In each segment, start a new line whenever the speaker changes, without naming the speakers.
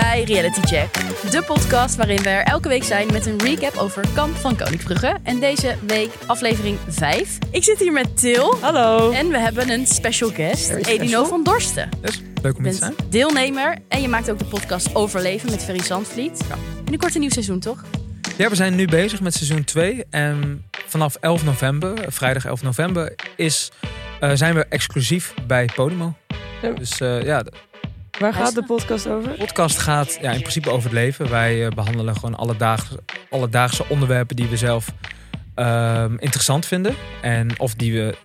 bij Reality Check, de podcast waarin we er elke week zijn met een recap over Kamp van Koningsbrugge. En deze week aflevering 5. Ik zit hier met Til
Hallo.
en we hebben een special guest, Edino van Dorsten.
Dus leuk
Je
om hier te zijn.
deelnemer en je maakt ook de podcast Overleven met Ferry Zandvliet.
Ja.
Binnenkort een nieuw seizoen, toch?
Ja, we zijn nu bezig met seizoen 2. En vanaf 11 november, eh, vrijdag 11 november, is, eh, zijn we exclusief bij Podimo.
Ja.
Dus eh, ja,
Waar gaat de podcast over?
podcast gaat ja, in principe over het leven. Wij eh, behandelen gewoon alledaagse, alledaagse onderwerpen die we zelf ehm, interessant vinden. En of die we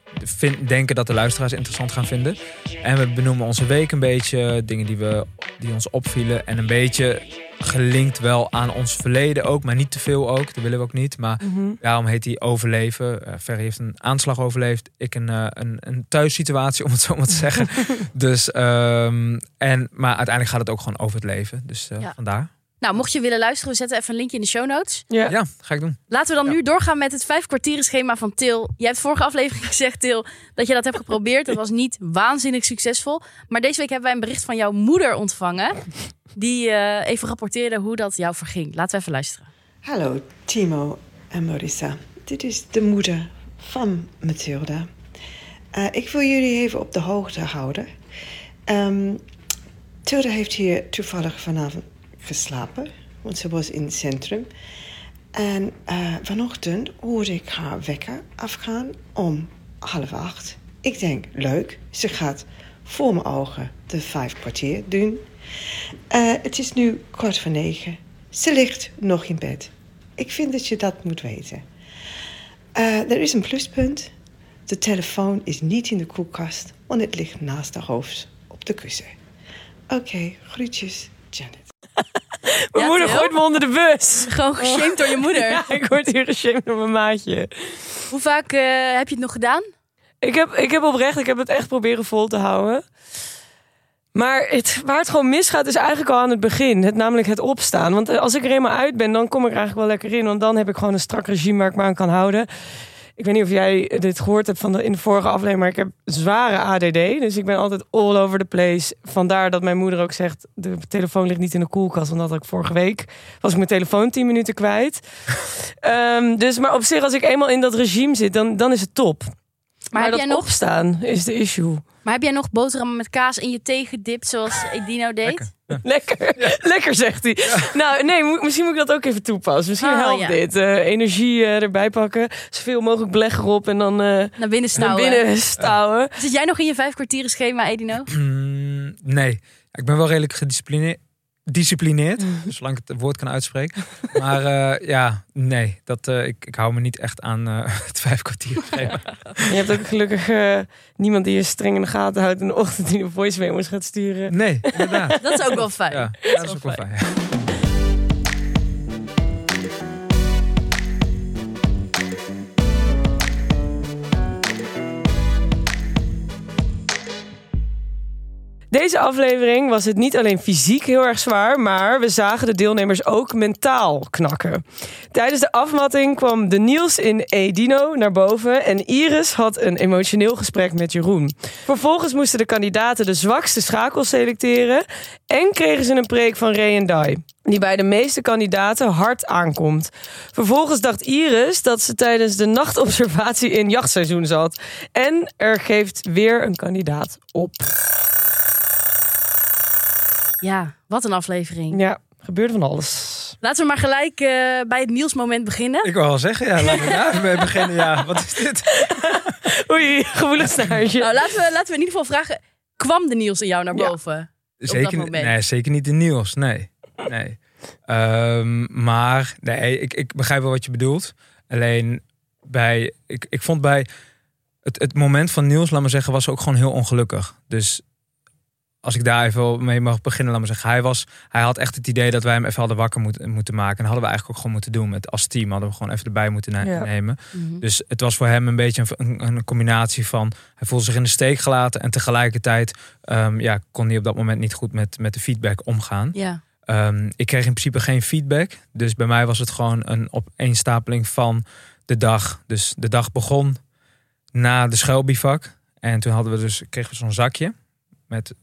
denken dat de luisteraars interessant gaan vinden. En we benoemen onze week een beetje, dingen die, we, die ons opvielen. En een beetje gelinkt wel aan ons verleden ook, maar niet te veel ook. Dat willen we ook niet. Maar
Mhm.
Daarom heet hij Overleven. Uh, Ferry heeft een aanslag overleefd. Ik een, eh, een, een thuissituatie, om het zo maar te zeggen. dus, ehm, en, maar uiteindelijk gaat het ook gewoon over het leven. Dus eh,
Ja.
vandaar.
Nou, mocht je willen luisteren, we zetten even een linkje in de show notes.
Ja.
Ja, ga ik doen.
Laten we dan
Ja.
nu doorgaan met het vijf kwartieren schema van Til. Jij hebt vorige aflevering gezegd, Til, dat je dat hebt geprobeerd. Dat was niet waanzinnig succesvol. Maar deze week hebben wij een bericht van jouw moeder ontvangen. Die eh, even rapporteerde hoe dat jou verging. Laten we even luisteren.
Hallo Timo en Marissa. Dit is de moeder van Mathilda. Eh, ik wil jullie even op de hoogte houden. Ehm Tilda heeft hier toevallig vanavond geslapen, want ze was in het centrum. En eh, vanochtend hoorde ik haar wekker afgaan om half acht. Ik denk, leuk, ze gaat voor mijn ogen de vijf kwartier doen. Eh, het is nu kwart voor negen. Ze ligt nog in bed. Ik vind dat je dat moet weten. Eh, er is een pluspunt. De telefoon is niet in de koelkast, want het ligt naast haar hoofd op de kussen. Oké, groetjes, Janet.
Mijn
Ja,
moeder gooit me onder de bus.
Gewoon geshamed door je moeder.
Ja, ik word hier geshamed door mijn maatje.
Hoe vaak eh, heb je het nog gedaan?
Ik heb, ik heb oprecht, ik heb het echt proberen vol te houden. Maar het, waar het gewoon misgaat is eigenlijk al aan het begin. Het, namelijk het opstaan. Want eh, als ik er eenmaal uit ben, dan kom ik er eigenlijk wel lekker in. Want dan heb ik gewoon een strak regime waar ik me aan kan houden. Ik weet niet of jij dit gehoord hebt van de, in de vorige aflevering, maar ik heb zware ADD. Dus ik ben altijd all over the place. Vandaar dat mijn moeder ook zegt, de telefoon ligt niet in de koelkast. Want dat had ik vorige week, was ik mijn telefoon 10 minuten kwijt. Ehm, dus, maar op zich, als ik eenmaal in dat regime zit, dan, dan is het top. Maar,
heb
dat
jij nog-
opstaan is de issue.
Maar heb jij nog boterhammen met kaas in je thee gedipt zoals Edino deed?
Lekker.
Lekker, lekker zegt hij. Nou, nee, misschien moet ik dat ook even toepassen. Misschien
Oh,
helpt
ja.
dit. Eh, energie eh, erbij pakken, zoveel mogelijk beleg erop en dan eh,
Naar binnen
naar
stouwen.
binnen stouwen.
Zit jij nog in je vijf kwartieren schema, Edino?
Mm, nee, ik ben wel redelijk gedisciplineerd. Disciplineerd, zolang ik het woord kan uitspreken. Maar eh, ja, nee, dat, eh, ik, ik hou me niet echt aan eh, het vijf kwartier schema.
Je hebt ook gelukkig niemand die je streng in de gaten houdt in de ochtend die de voice memo's gaat sturen.
Nee, inderdaad.
Dat is ook wel fijn.
Ja, dat is ook wel fijn.
Deze aflevering was het niet alleen fysiek heel erg zwaar, maar we zagen de deelnemers ook mentaal knakken. Tijdens de afmatting kwam de Niels in Edino naar boven en Iris had een emotioneel gesprek met Jeroen. Vervolgens moesten de kandidaten de zwakste schakels selecteren en kregen ze een preek van Ray en Dai. Die bij de meeste kandidaten hard aankomt. Vervolgens dacht Iris dat ze tijdens de nachtobservatie in jachtseizoen zat. En er geeft weer een kandidaat op.
Ja, wat een aflevering.
Ja, gebeurde van alles.
Laten we maar gelijk eh, bij het Niels-moment beginnen.
Ik wil wel zeggen, ja, laten we daar mee beginnen. Ja, wat is dit?
Oei, gevoelensnaartje.
Nou, laten we, laten we in ieder geval vragen: kwam de Niels in jou naar
Ja.
boven?
Zeker,
moment.
nee, zeker niet de nieuws. Nee. nee. Ehm, maar nee, ik, ik begrijp wel wat je bedoelt. Alleen bij, ik, ik vond bij het, het moment van Niels, laat maar zeggen, was ook gewoon heel ongelukkig. Dus als ik daar even mee mag beginnen, laat maar zeggen. Hij, was, hij had echt het idee dat wij hem even hadden wakker moeten, moeten maken. En hadden we eigenlijk ook gewoon moeten doen. Met, als team hadden we gewoon even erbij moeten ne-
Ja.
nemen.
Mhm.
Dus het was voor hem een beetje een, een, een combinatie van... hij voelde zich in de steek gelaten... en tegelijkertijd ehm, ja, kon hij op dat moment niet goed met, met de feedback omgaan.
Ja.
Ehm, ik kreeg in principe geen feedback. Dus bij mij was het gewoon een opeenstapeling van de dag. Dus de dag begon na de schuilbivak. En toen hadden we dus, kregen we zo'n zakje met...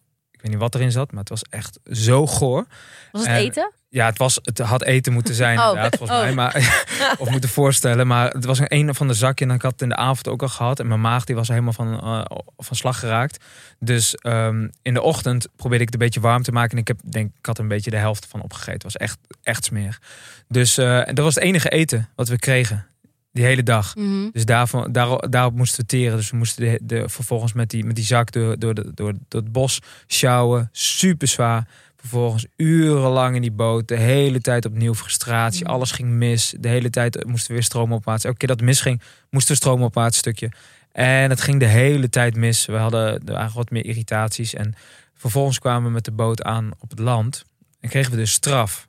Ik weet niet wat erin zat, maar het was echt zo goor.
Was het
En-
eten?
Ja, het, was, het had eten moeten zijn
Oh.
inderdaad, volgens
Oh.
mij. Maar, of moeten voorstellen. Maar het was een een van de zakje en ik had het in de avond ook al gehad. En mijn maag die was helemaal van, eh, van slag geraakt. Dus ehm, in de ochtend probeerde ik het een beetje warm te maken. En ik heb denk ik had een beetje de helft van opgegeten. Het was echt, echt smerig. Dus eh, dat was het enige eten wat we kregen. Die hele dag.
Mhm.
Dus daarvan, daar, daarop moesten we teren. Dus we moesten de, de, vervolgens met die, met die zak door, door, de, door, door het bos sjouwen. Super zwaar. Vervolgens urenlang in die boot. De hele tijd opnieuw frustratie.
Mm.
Alles ging mis. De hele tijd moesten we weer stroomopwaarts. Elke keer dat het misging, moesten we stroomopwaarts stukje. En het ging de hele tijd mis. We hadden er waren wat meer irritaties. En vervolgens kwamen we met de boot aan op het land. En kregen we dus straf.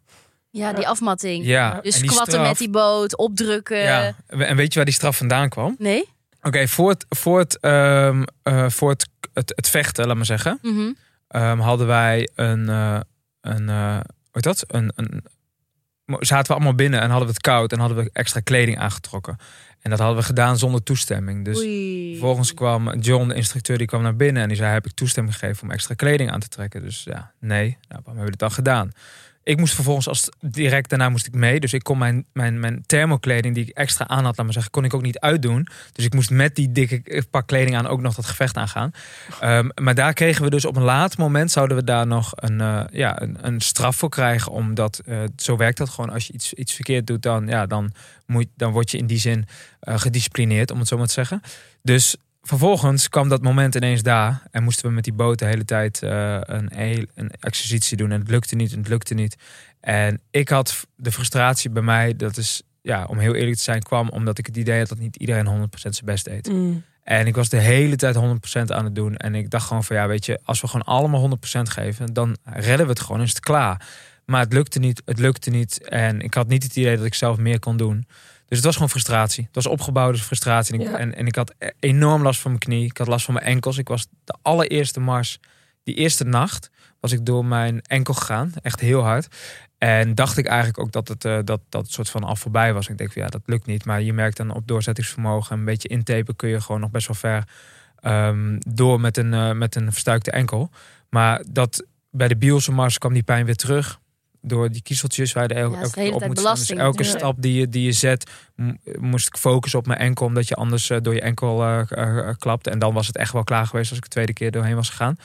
Ja, die afmatting.
Ja,
Dus squatten
straf-
met die boot, opdrukken.
Ja, en weet je waar die straf vandaan kwam?
Nee?
Oké, voor, het, voor, het, ehm, eh, voor het, het, het vechten, laat maar zeggen,
Mhm.
ehm, hadden wij een, eh, een eh, hoe heet dat? Een, een, zaten we allemaal binnen en hadden we het koud en hadden we extra kleding aangetrokken. En dat hadden we gedaan zonder toestemming. Dus
Oei.
vervolgens kwam John, de instructeur, die kwam naar binnen en die zei: Heb ik toestemming gegeven om extra kleding aan te trekken? Dus ja, nee. Nou, waarom hebben we dit dan gedaan? Ik moest vervolgens, als direct daarna moest ik mee. Dus ik kon mijn, mijn, mijn thermokleding die ik extra aan had, laat maar zeggen, kon ik ook niet uitdoen. Dus ik moest met die dikke pak kleding aan ook nog dat gevecht aangaan. Ehm, maar daar kregen we dus op een laat moment, zouden we daar nog een, eh, ja, een, een straf voor krijgen. Omdat, eh, zo werkt dat gewoon, als je iets, iets verkeerd doet, dan, ja, dan, moet, dan word je in die zin eh, gedisciplineerd, om het zo maar te zeggen. Dus vervolgens kwam dat moment ineens daar. En moesten we met die boot de hele tijd eh, een, heel, een exercitie doen. En het lukte niet en het lukte niet. En ik had de frustratie bij mij, dat is, ja, om heel eerlijk te zijn, kwam omdat ik het idee had dat niet iedereen 100% zijn best deed.
Mm.
En ik was de hele tijd 100% aan het doen. En ik dacht gewoon van ja, weet je, als we gewoon allemaal 100% geven, dan redden we het gewoon, is het klaar. Maar het lukte niet, het lukte niet. En ik had niet het idee dat ik zelf meer kon doen. Dus het was gewoon frustratie. Het was opgebouwde frustratie. En ik,
Ja.
en, en ik had e- enorm last van mijn knie. Ik had last van mijn enkels. Ik was de allereerste mars, die eerste nacht, was ik door mijn enkel gegaan. Echt heel hard. En dacht ik eigenlijk ook dat het, eh, dat, dat het soort van al voorbij was. Ik denk van ja, dat lukt niet. Maar je merkt dan op doorzettingsvermogen, een beetje intapen kun je gewoon nog best wel ver ehm, door met een, eh, met een verstuikte enkel. Maar dat bij de Bielse mars kwam die pijn weer terug. Door die kiezeltjes waar el-
Ja,
elke
de hele
keer op moet staan. Dus elke stap die je, die je zet, moest ik focussen op mijn enkel. Omdat je anders eh, door je enkel eh, eh, eh, klapt. En dan was het echt wel klaar geweest als ik de tweede keer doorheen was gegaan.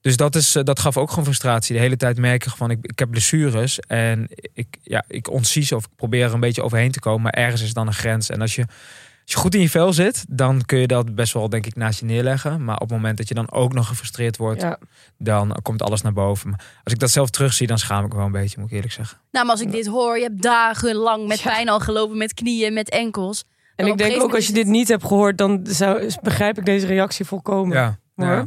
Dus dat, is, dat gaf ook gewoon frustratie. De hele tijd merk je van, ik, ik heb blessures. En ik, ja, ik ontzie ze of ik probeer er een beetje overheen te komen. Maar ergens is dan een grens. En als je, als je goed in je vel zit, dan kun je dat best wel, denk ik, naast je neerleggen. Maar op het moment dat je dan ook nog gefrustreerd wordt,
Ja.
dan komt alles naar boven. Maar als ik dat zelf terugzie, dan schaam ik me wel een beetje, moet ik eerlijk zeggen.
Nou, maar als ik dit hoor, je hebt dagenlang met
Ja.
pijn al gelopen, met knieën, met enkels.
En ik denk ook als je dit niet hebt gehoord, dan zou, begrijp ik deze reactie volkomen.
Ja, ja.
Ja,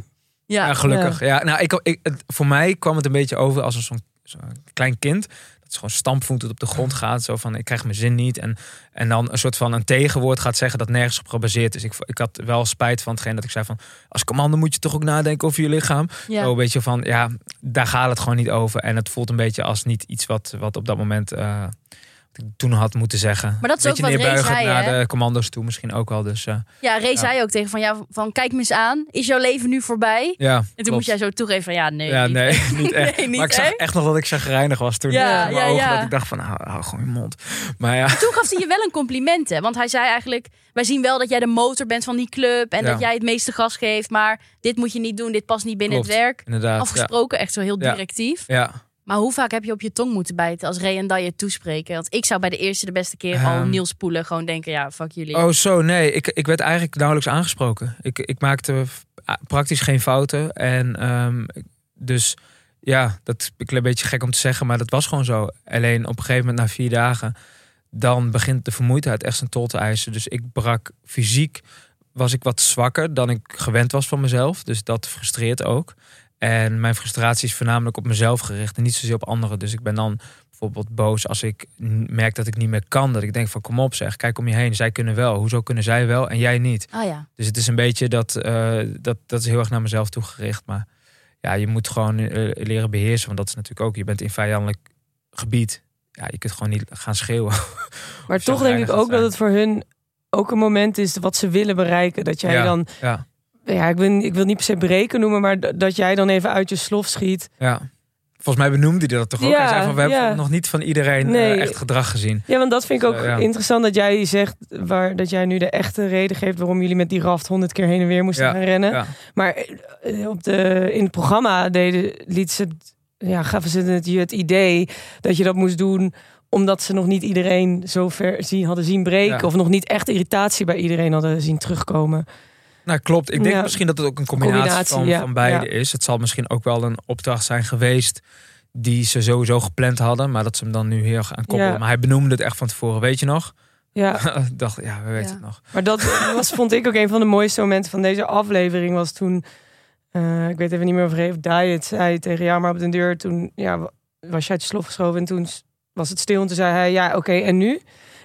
Ja, gelukkig. Ja. nou, ik, ik, het, voor mij kwam het een beetje over als een zo'n zo'n klein kind. Is gewoon stampvoetend op de grond gaat. Zo van, ik krijg mijn zin niet. En, en dan een soort van een tegenwoord gaat zeggen dat nergens op gebaseerd is. Ik, ik had wel spijt van hetgeen dat ik zei van... als commando moet je toch ook nadenken over je lichaam.
ja.
Zo een beetje van, ja, daar gaat het gewoon niet over. En het voelt een beetje als niet iets wat, wat op dat moment... eh, ik toen had moeten zeggen.
Maar dat is ook
Beetje
wat Ray
neerbuigend
zei,
naar
hè?
de commando's toe misschien ook wel. Dus eh,
ja, Ray
Ja.
zei ook tegen van, ja, van kijk me eens aan. Is jouw leven nu voorbij?
ja,
En toen moest jij zo toegeven van, ja, nee.
Ja,
niet
nee, niet echt.
Nee, niet
maar ik zag
echt.
nog dat ik zagrijnig was toen.
Ja,
in mijn
ja,
ogen. Dat ik dacht van, hou, hou gewoon je mond. Maar ja,
Toen gaf hij je wel een compliment, hè? Want hij zei eigenlijk, wij zien wel dat jij de motor bent van die club. En dat jij het meeste gas geeft. Maar dit moet je niet doen, dit past niet binnen
Klopt.
het werk.
inderdaad.
Afgesproken, echt zo heel directief.
ja.
Maar hoe vaak heb je op je tong moeten bijten als Ray en Dai je toespreken? Want ik zou bij de eerste de beste keer al
Ehm.
Niels Poelen gewoon denken, ja, fuck jullie.
Oh, zo, nee. Ik, ik werd eigenlijk nauwelijks aangesproken. Ik, ik maakte praktisch geen fouten. En ehm, dus ja, dat is een beetje gek om te zeggen, maar dat was gewoon zo. Alleen op een gegeven moment, na vier dagen, dan begint de vermoeidheid echt zijn tol te eisen. Dus ik brak fysiek, was ik wat zwakker dan ik gewend was van mezelf. Dus dat frustreert ook. En mijn frustratie is voornamelijk op mezelf gericht en niet zozeer op anderen. Dus ik ben dan bijvoorbeeld boos als ik merk dat ik niet meer kan. Dat ik denk van kom op zeg, kijk om je heen. Zij kunnen wel. Hoezo kunnen zij wel en jij niet?
Ah ja.
Dus het is een beetje dat, eh, dat, dat is heel erg naar mezelf toegericht. Maar ja, je moet gewoon eh, leren beheersen. Want dat is natuurlijk ook, je bent in vijandelijk gebied. Ja, je kunt gewoon niet gaan schreeuwen.
Maar toch denk ik ook dat het voor hun ook een moment is wat ze willen bereiken. Dat jij
Ja.
dan
Ja,
ja, ik wil, ik wil niet per se breken noemen, maar dat jij dan even uit je slof schiet.
Ja. Volgens mij benoemde hij dat toch ook?
Ja,
hij zei van, we hebben nog niet van iedereen eh, echt gedrag gezien.
Ja, want dat vind ik ook
Eh, ja.
interessant dat jij zegt waar, dat jij nu de echte reden geeft waarom jullie met die raft honderd keer heen en weer moesten gaan rennen. Maar eh, op de, in het programma deden, liet ze, ja, gaven ze het, je het idee dat je dat moest doen omdat ze nog niet iedereen zo ver zien, hadden zien breken. Of nog niet echt irritatie bij iedereen hadden zien terugkomen.
Nou, klopt. Ik denk
Ja.
misschien dat het ook een combinatie,
Combinatie,
van,
ja.
van beide
Ja.
is. Het zal misschien ook wel een opdracht zijn geweest die ze sowieso gepland hadden, maar dat ze hem dan nu heel erg aan koppelen. Maar hij benoemde het echt van tevoren, weet je nog?
Ja,
dacht, ja, we weten het nog.
maar dat was, vond ik ook een van de mooiste momenten van deze aflevering. Was toen, eh, ik weet even niet meer of Reef Diet zei tegen jou, maar op de deur toen ja, wa- was je uit je slof geschoven en toen was het stil en toen zei hij, ja, oké, en nu?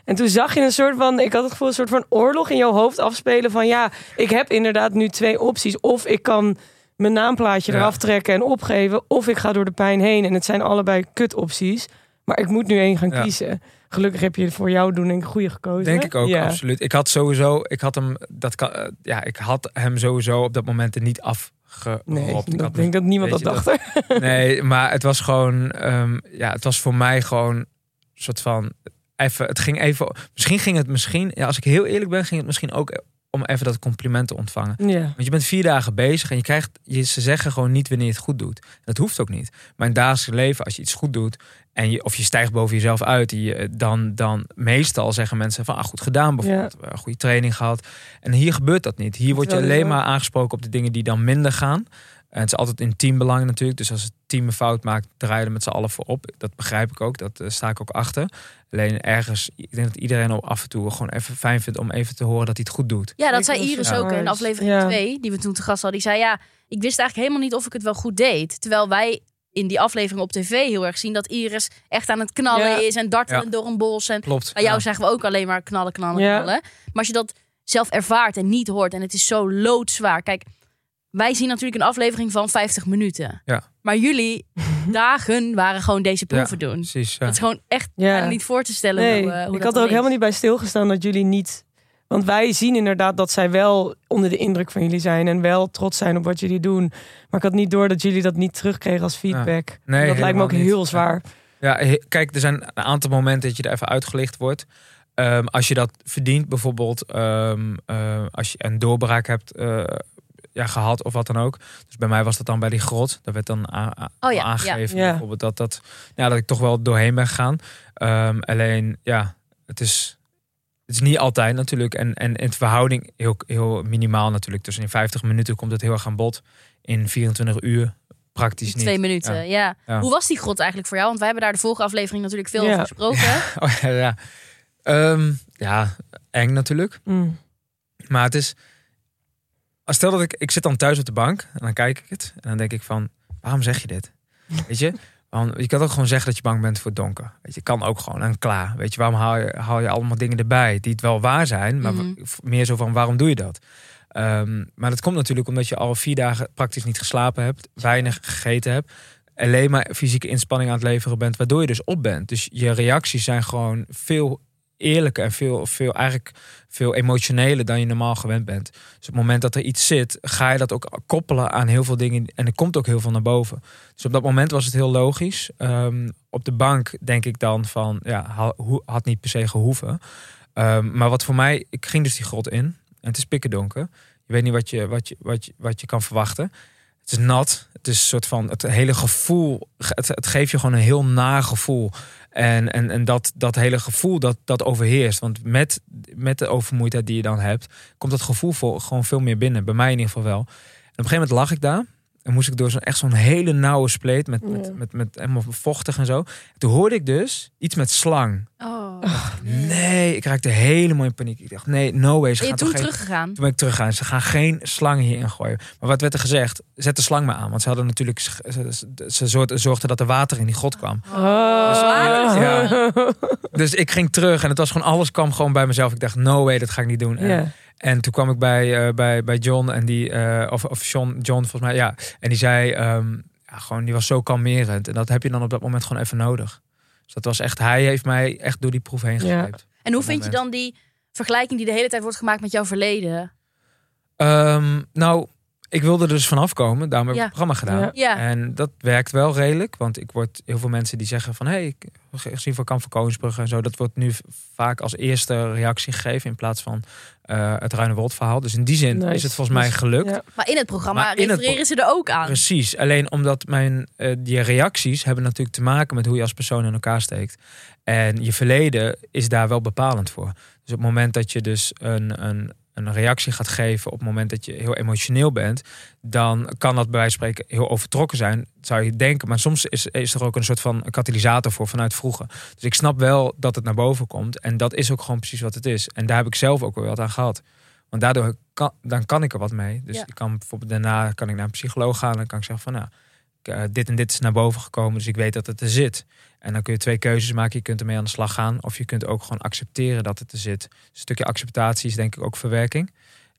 En toen zag je een soort van, ik had het gevoel, een soort van oorlog in jouw hoofd afspelen van, ja, ik heb inderdaad nu twee opties. Of ik kan mijn naamplaatje
Ja.
eraf trekken en opgeven, of ik ga door de pijn heen. En het zijn allebei kut opties, maar ik moet nu één gaan
Ja.
kiezen. Gelukkig heb je voor jou doen een goede gekozen.
Denk ik ook,
Ja.
absoluut. Ik had sowieso, ik had hem, dat kan, eh, ja, ik had hem sowieso op dat moment er niet afgeropt.
Nee,
ik
denk dat niemand dat dacht.
Nee, maar het was gewoon, ehm, ja, het was voor mij gewoon een soort van, even, het ging even, misschien ging het misschien, ja, als ik heel eerlijk ben, ging het misschien ook om even dat compliment te ontvangen.
Ja.
Want je bent vier dagen bezig en je krijgt, je, ze zeggen gewoon niet wanneer je het goed doet. Dat hoeft ook niet. Maar in dagelijks leven, als je iets goed doet en je, of je stijgt boven jezelf uit, je, dan, dan meestal zeggen mensen van, ah, goed gedaan bijvoorbeeld, eh, goede training gehad. En hier gebeurt dat niet. Hier word je alleen maar aangesproken op de dingen die dan minder gaan. En het is altijd in teambelang natuurlijk. Dus als het team een fout maakt, draai je er met z'n allen voor op. Dat begrijp ik ook. Dat eh, sta ik ook achter. Alleen ergens, ik denk dat iedereen ook af en toe gewoon even fijn vindt om even te horen dat hij het goed doet.
Ja, dat
Ik
zei Iris ook in aflevering
Ja.
2, die we toen te gast hadden. Die zei, ja, ik wist eigenlijk helemaal niet of ik het wel goed deed. Terwijl wij in die aflevering op tv heel erg zien dat Iris echt aan het knallen
Ja.
is en dartelen
Ja.
door een bos. En
Klopt.
bij jou
Ja.
zeggen we ook alleen maar knallen, knallen,
Ja.
knallen. Maar als je dat zelf ervaart en niet hoort en het is zo loodzwaar. Kijk, wij zien natuurlijk een aflevering van 50 minuten.
Ja.
Maar jullie dagen waren gewoon deze proeven doen.
Precies. ja.
Dat is gewoon echt
Ja.
niet voor te stellen.
Nee,
hoe, eh, hoe
ik had er ook helemaal niet bij stilgestaan dat jullie niet. Want wij zien inderdaad dat zij wel onder de indruk van jullie zijn en wel trots zijn op wat jullie doen. Maar ik had niet door dat jullie dat niet terugkregen als feedback.
Nee,
dat lijkt me ook
niet.
heel zwaar.
Ja, kijk, er zijn een aantal momenten dat je er even uitgelicht wordt. Ehm, als je dat verdient, bijvoorbeeld ehm, eh, als je een doorbraak hebt eh, ja, gehad of wat dan ook. Dus bij mij was dat dan bij die grot. Daar werd dan
Oh ja,
aangegeven
ja.
Bijvoorbeeld dat, dat, ja, dat ik toch wel doorheen ben gegaan. Ehm, alleen, ja, het is, het is niet altijd natuurlijk. En, en in verhouding heel, heel minimaal natuurlijk. Dus in 50 minuten komt het heel erg aan bod. In 24 uur praktisch niet.
Twee minuten, ja.
Ja.
Hoe was die grot eigenlijk voor jou? Want wij hebben daar de vorige aflevering natuurlijk veel
Ja.
over gesproken.
Oh, ja, ja. Ehm, ja, eng natuurlijk.
Mm.
Maar het is. Als Stel dat ik, ik zit dan thuis op de bank en dan kijk ik het. En dan denk ik van, waarom zeg je dit? Weet je? Want je kan ook gewoon zeggen dat je bang bent voor het donker. Weet je, kan ook gewoon en klaar. Weet je, waarom haal je, haal je allemaal dingen erbij die het wel waar zijn, maar
Mhm.
meer zo van waarom doe je dat? Ehm, maar dat komt natuurlijk omdat je al vier dagen praktisch niet geslapen hebt, weinig gegeten hebt, alleen maar fysieke inspanning aan het leveren bent, waardoor je dus op bent. Dus je reacties zijn gewoon veel eerlijker en veel, veel, eigenlijk veel emotioneler dan je normaal gewend bent. Dus op het moment dat er iets zit, ga je dat ook koppelen aan heel veel dingen. En er komt ook heel veel naar boven. Dus op dat moment was het heel logisch. Ehm, op de bank denk ik dan van, ja, had niet per se gehoeven. Ehm, maar wat voor mij, ik ging dus die grot in. En het is pikken donker. Je weet niet wat je, wat je, wat je, wat je kan verwachten. Het is nat. Het is een soort van het hele gevoel. Het, het geeft je gewoon een heel naar gevoel. En, en, en dat, dat hele gevoel dat, dat overheerst. Want met, met de overmoeidheid die je dan hebt, komt dat gevoel voor, gewoon veel meer binnen. Bij mij in ieder geval wel. En op een gegeven moment lag ik daar. En moest ik door zo'n echt zo'n hele nauwe spleet met,
Ja.
met, met, met helemaal vochtig en zo. En toen hoorde ik dus iets met slang.
Oh.
Nee, ik raakte helemaal in paniek. Ik dacht, nee, no way. Ze gaan
toen
geen,
teruggegaan?
toen ben ik teruggegaan. Ze gaan geen slangen hierin gooien. Maar wat werd er gezegd? Zet de slang maar aan. Want ze hadden natuurlijk. Ze, ze, zorgden- dat er water in die grot kwam.
Oh.
Ja. Dus ik ging terug en het was gewoon alles kwam gewoon bij mezelf. Ik dacht, no way, dat ga ik niet doen. En,
Ja.
En toen kwam ik bij, eh, bij, bij John en die, eh, of, of John, John volgens mij, ja. En die zei, ehm, ja, gewoon, die was zo kalmerend. En dat heb je dan op dat moment gewoon even nodig. Dus dat was echt, hij heeft mij echt door die proef heen
Ja.
En hoe vind je dan die vergelijking die de hele tijd wordt gemaakt met jouw verleden?
Ehm, nou, ik wilde er dus vanaf komen. Daarom heb ik
Ja.
het programma gedaan.
Ja.
En dat werkt wel redelijk. Want ik word heel veel mensen die zeggen van... hé, hey, gezien van Kamp van Koningsbrugge en zo. Dat wordt nu vaak als eerste reactie gegeven... in plaats van eh, het Ruinewold verhaal. Dus in die zin
Nice.
is het volgens mij gelukt.
Ja.
Maar in het programma
Maar in het
refereren ze er ook aan.
Precies. Alleen omdat mijn, eh, die reacties hebben natuurlijk te maken met hoe je als persoon in elkaar steekt. En je verleden is daar wel bepalend voor. Dus op het moment dat je dus een, een, een reactie gaat geven, op het moment dat je heel emotioneel bent, dan kan dat bij wijze van spreken heel overtrokken zijn, zou je denken. Maar soms is, is er ook een soort van katalysator voor vanuit vroeger. Dus ik snap wel dat het naar boven komt. En dat is ook gewoon precies wat het is. En daar heb ik zelf ook wel wat aan gehad. Want daardoor kan, dan kan ik er wat mee. Dus
Ja.
ik kan bijvoorbeeld daarna kan ik naar een psycholoog gaan. En dan kan ik zeggen van nou, eh, dit en dit is naar boven gekomen. Dus ik weet dat het er zit. En dan kun je twee keuzes maken. Je kunt ermee aan de slag gaan. Of je kunt ook gewoon accepteren dat het er zit. Een stukje acceptatie is denk ik ook verwerking.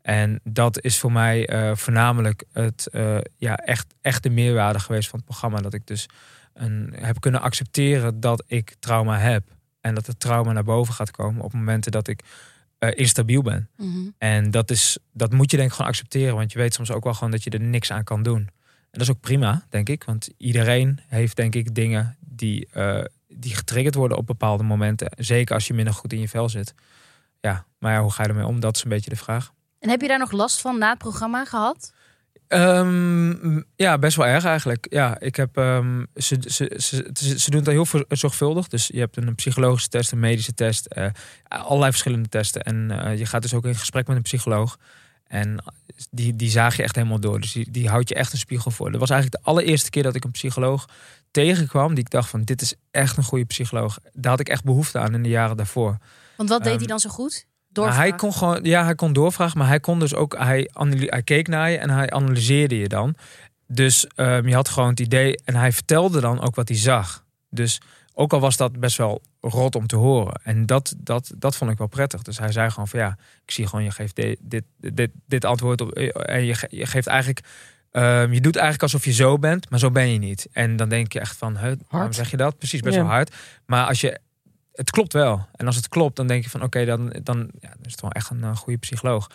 En dat is voor mij eh, voornamelijk het, eh, ja, echt, echt de meerwaarde geweest van het programma. Dat ik dus een, heb kunnen accepteren dat ik trauma heb. En dat het trauma naar boven gaat komen op momenten dat ik instabiel ben.
Mhm.
En dat, is, dat moet je denk ik gewoon accepteren. Want je weet soms ook wel gewoon dat je er niks aan kan doen. Dat is ook prima, denk ik. Want iedereen heeft denk ik dingen die, eh, die getriggerd worden op bepaalde momenten. Zeker als je minder goed in je vel zit. Ja, maar ja, hoe ga je ermee om? Dat is een beetje de vraag.
En heb je daar nog last van na het programma gehad?
Ehm, ja, best wel erg eigenlijk. Ja, ik heb, ehm, ze, ze, ze, ze, doen het heel zorgvuldig. Dus je hebt een psychologische test, een medische test, eh, allerlei verschillende testen. En eh, je gaat dus ook in gesprek met een psycholoog. En die, die zaag je echt helemaal door. Dus die, die houdt je echt een spiegel voor. Dat was eigenlijk de allereerste keer dat ik een psycholoog tegenkwam. Die ik dacht van, dit is echt een goede psycholoog. Daar had ik echt behoefte aan in de jaren daarvoor.
Want wat deed
Ehm,
hij dan zo goed? Doorvragen.
hij kon gewoon, ja, hij kon doorvragen, maar hij kon dus ook, hij keek naar je en hij analyseerde je dan. Dus ehm, je had gewoon het idee en hij vertelde dan ook wat hij zag. Dus ook al was dat best wel rot om te horen. En dat, dat, dat vond ik wel prettig. Dus hij zei gewoon van ja, ik zie gewoon, je geeft dit, dit, dit, dit antwoord op. En je, je geeft eigenlijk, ehm, je doet eigenlijk alsof je zo bent, maar zo ben je niet. En dan denk je echt van, hè, waarom zeg je dat? Precies, best
Ja.
wel hard. Maar als je het klopt wel. En als het klopt, dan denk je van oké, dan, dan, ja, dan is het wel echt een eh, goede psycholoog.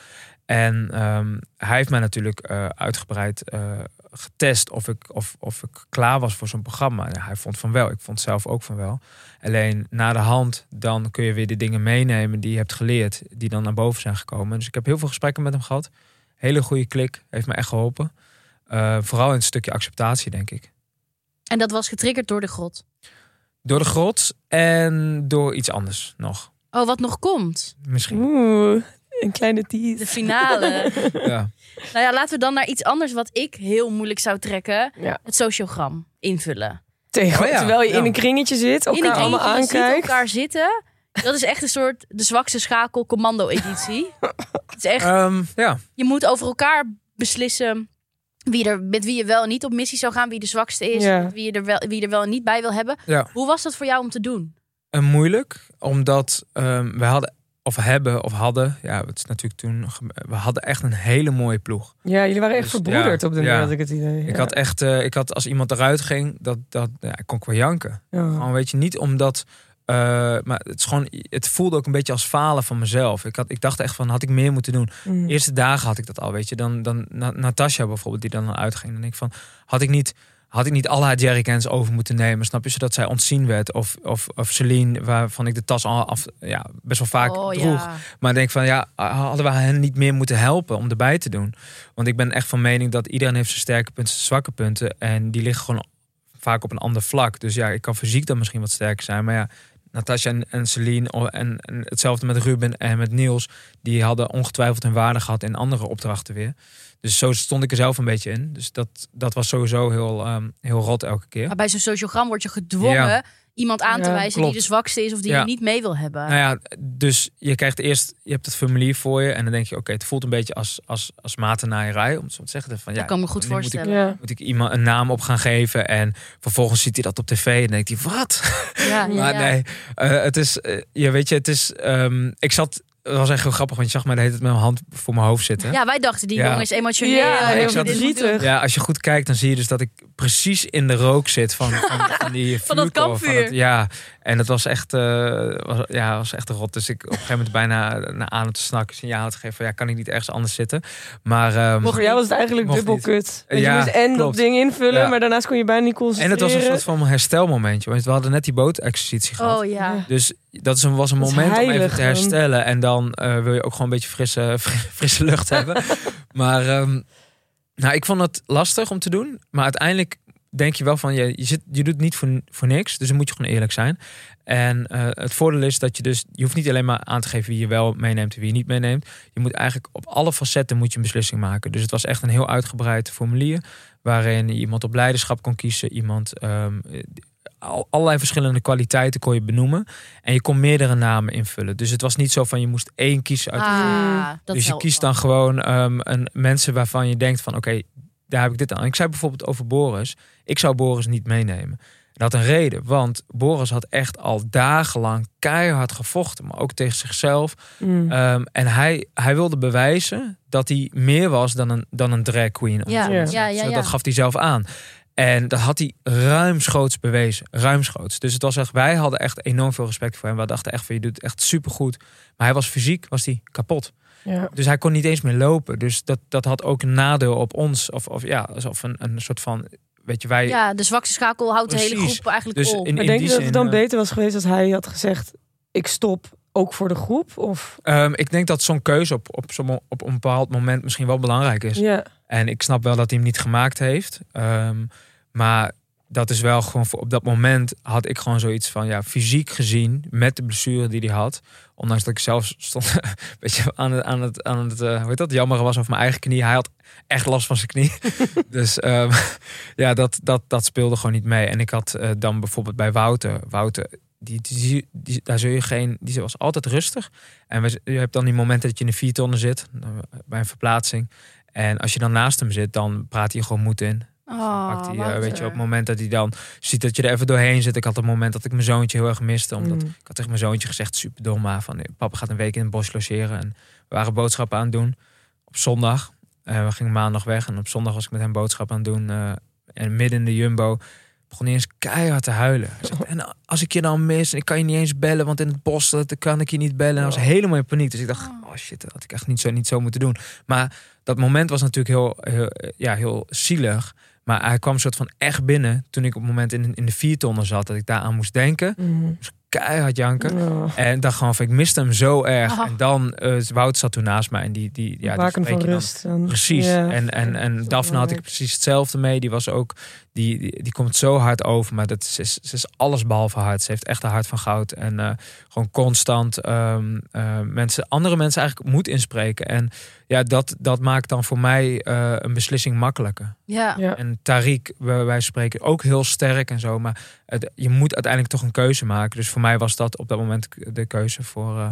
En ehm, hij heeft mij natuurlijk eh, uitgebreid eh, getest of ik, of, of ik klaar was voor zo'n programma. En hij vond van wel, ik vond zelf ook van wel. Alleen na de hand, dan kun je weer de dingen meenemen die je hebt geleerd, die dan naar boven zijn gekomen. Dus ik heb heel veel gesprekken met hem gehad. Hele goede klik, heeft me echt geholpen. Eh, vooral in het stukje acceptatie, denk ik.
En dat was getriggerd door de grot.
Door de grot en door iets anders nog.
Oh, wat nog komt.
Misschien.
Oeh, een kleine
De
tease.
finale.
Ja.
nou ja, laten we dan naar iets anders wat ik heel moeilijk zou trekken.
Ja.
Het sociogram invullen.
Tegen,
Oh ja,
Terwijl je
ja.
in een kringetje zit, elkaar
In een
allemaal
kringetje, je ziet
aankijkt.
elkaar zitten. Dat is echt een soort de zwakste schakel commando editie. Het is echt,
Ehm, ja.
je moet over elkaar beslissen wie er, met wie je wel en niet op missie zou gaan. Wie de zwakste is.
Ja.
Wie, je er wel, wie je er wel en niet bij wil hebben.
Ja.
Hoe was dat voor jou om te doen?
En moeilijk, omdat ehm, we hadden, of hebben, of hadden, ja, het is natuurlijk toen, we hadden echt een hele mooie ploeg.
Ja, jullie waren echt
Dus,
verbroederd
ja,
op de
ja.
manier, had ik het idee.
Ik
Ja.
had echt, eh, ik had als iemand eruit ging, dat, dat, ja, ik kon ik wel janken.
Ja.
Gewoon, weet je, niet omdat, eh, maar het is gewoon, het voelde ook een beetje als falen van mezelf. Ik, had, ik dacht echt van, had ik meer moeten doen.
Mm.
De eerste dagen had ik dat al, weet je. Dan, dan Na- Natasja bijvoorbeeld, die dan uitging. Dan denk ik van, had ik niet, had ik niet alle haar jerrycans over moeten nemen, snap je? Zodat zij ontzien werd. Of, of, of Celine, waarvan ik de tas al af, ja, best wel vaak
oh
droeg.
ja.
Maar ik denk van, ja, hadden we hen niet meer moeten helpen om erbij te doen? Want ik ben echt van mening dat iedereen heeft zijn sterke punten, zijn zwakke punten. En die liggen gewoon vaak op een ander vlak. Dus ja, ik kan fysiek dan misschien wat sterker zijn. Maar ja, Natasja en, en Celine en, en hetzelfde met Ruben en met Niels. Die hadden ongetwijfeld hun waarde gehad in andere opdrachten weer. Dus zo stond ik er zelf een beetje in. Dus dat, dat was sowieso heel, ehm, heel rot elke keer.
Maar bij zo'n sociogram word je gedwongen
Ja.
iemand aan te wijzen
klopt.
die de zwakste is of die
Ja.
je niet mee wil hebben.
Nou ja, dus je krijgt eerst, je hebt het formulier voor je. En dan denk je, oké, het voelt een beetje als, als, als matennaaierij. Om het zo te zeggen. Van, ja,
dat kan me goed
nu moet ik-
voorstellen.
Ja.
moet ik iemand een naam op gaan geven. En vervolgens ziet hij dat op tv en denkt hij, wat?
Ja,
maar
ja.
nee, eh, het is, eh, je weet je, het is, ehm, ik zat, het was echt heel grappig, want je zag mij de hele tijd met mijn hand voor mijn hoofd zitten.
Ja, wij dachten die
Ja.
jongen is emotioneel.
Ja,
en
heel
verdrietig.
doen.
Ja, als je goed kijkt, dan zie je dus dat ik precies in de rook zit van, van, van die
Van dat kampvuur.
het- ja, en het was echt, eh, was, ja, was echt rot. Dus ik op een gegeven moment bijna naar aan te snakken, signaal te geven van ja, kan ik niet ergens anders zitten. Maar ehm,
Voor jou was het eigenlijk
Mocht
dubbel
niet.
kut. Want
Ja,
je moest en dat ding invullen,
Ja.
maar daarnaast kon je bijna niet
en
concentreren.
het was een soort van herstelmomentje. Want we hadden net die bootexercitie gehad.
Oh ja.
Dus dat is een, was een
Dat
moment om even te
man.
herstellen. En dan eh, wil je ook gewoon een beetje frisse, frisse lucht hebben. Maar ehm, nou, ik vond het lastig om te doen. Maar uiteindelijk denk je wel van, je, je, zit, je doet het niet voor, voor niks. Dus dan moet je gewoon eerlijk zijn. En eh, het voordeel is dat je dus, je hoeft niet alleen maar aan te geven wie je wel meeneemt en wie je niet meeneemt. Je moet eigenlijk op alle facetten moet je een beslissing maken. Dus het was echt een heel uitgebreid formulier. Waarin iemand op leiderschap kon kiezen. Iemand, ehm, allerlei verschillende kwaliteiten kon je benoemen. En je kon meerdere namen invullen. Dus het was niet zo van je moest één kiezen uit
Ah,
dus je kiest
wel.
dan gewoon ehm, een, mensen waarvan je denkt van oké, daar heb ik dit aan. Ik zei bijvoorbeeld over Boris. Ik zou Boris niet meenemen. Dat had een reden, want Boris had echt al dagenlang keihard gevochten, maar ook tegen zichzelf.
Mm.
Ehm, en hij, hij wilde bewijzen dat hij meer was dan een, dan een drag queen.
Ja,
ja,
zeggen.
ja,
Zo,
ja.
Dat gaf hij zelf aan. En dat had hij ruimschoots bewezen. Ruimschoots. Dus het was echt, wij hadden echt enorm veel respect voor hem. We dachten echt van, je doet het echt supergoed. Maar hij was fysiek, was hij kapot.
Ja.
Dus hij kon niet eens meer lopen. Dus dat, dat had ook een nadeel op ons. Of, of ja, alsof een, een soort van. Weet je, wij.
Ja, de zwakste schakel houdt de hele groep eigenlijk
Dus
op.
in-
Maar denk je dat
zin,
het dan
eh,
beter was geweest als hij had gezegd... ik stop ook voor de groep? Of...
Ehm, ik denk dat zo'n keuze op, op, zo'n- op een bepaald moment misschien wel belangrijk is.
Ja.
En ik snap wel dat hij hem niet gemaakt heeft. Ehm, maar dat is wel gewoon voor, op dat moment had ik gewoon zoiets van ja, fysiek gezien, met de blessure die hij had. Ondanks dat ik zelf stond een beetje aan het, aan het, aan het eh, hoe heet dat, jammer was over mijn eigen knie. Hij had echt last van zijn knie. dus ehm, ja, dat, dat, dat speelde gewoon niet mee. En ik had eh, dan bijvoorbeeld bij Wouter, Wouter, die, die, die, daar zul je geen, die was altijd rustig. En we, je hebt dan die momenten dat je in de viertonnen zit, eh, bij een verplaatsing. En als je dan naast hem zit, dan praat hij gewoon moed in.
Oh,
Pakt hij, eh, weet je, op het moment dat hij dan ziet dat je er even doorheen zit. Ik had een moment dat ik mijn zoontje heel erg miste. Omdat
Mm.
ik had tegen mijn zoontje gezegd, super dom, maar van eh, papa gaat een week in het bos logeren. En we waren boodschappen aan het doen op zondag. Eh, we gingen maandag weg en op zondag was ik met hem boodschappen aan het doen. eh, en midden in de jumbo begon hij eens keihard te huilen. Zegt, en als ik je dan mis, ik kan je niet eens bellen, want in het bos dat kan ik je niet bellen. En was helemaal in paniek. Dus ik dacht, oh shit, dat had ik echt niet zo, niet zo moeten doen. Maar dat moment was natuurlijk heel, heel, eh, ja, heel zielig. Maar hij kwam soort van echt binnen toen ik op het moment in, in de viertonnen zat. Dat ik daaraan moest denken.
Mm.
Keihard janken.
Ja.
En dacht gewoon van, ik miste hem zo erg.
Ah.
En dan, eh Wout zat toen naast mij. En die, die, ja, die
Waken
spreek
van
je dan-
rust. dan.
Precies. En, en, en Daphne had ik precies hetzelfde mee. Die was ook, die, die, die komt zo hard over. Maar dat, ze, is, ze is alles behalve hard. Ze heeft echt een hart van goud. En eh, gewoon constant ehm, eh, mensen, andere mensen eigenlijk moed inspreken. En ja, dat, dat maakt dan voor mij eh, een beslissing makkelijker.
Ja.
Ja.
En Tariq, wij spreken ook heel sterk en zo. Maar het- je moet uiteindelijk toch een keuze maken. Dus voor mij was dat op dat moment de keuze voor, eh,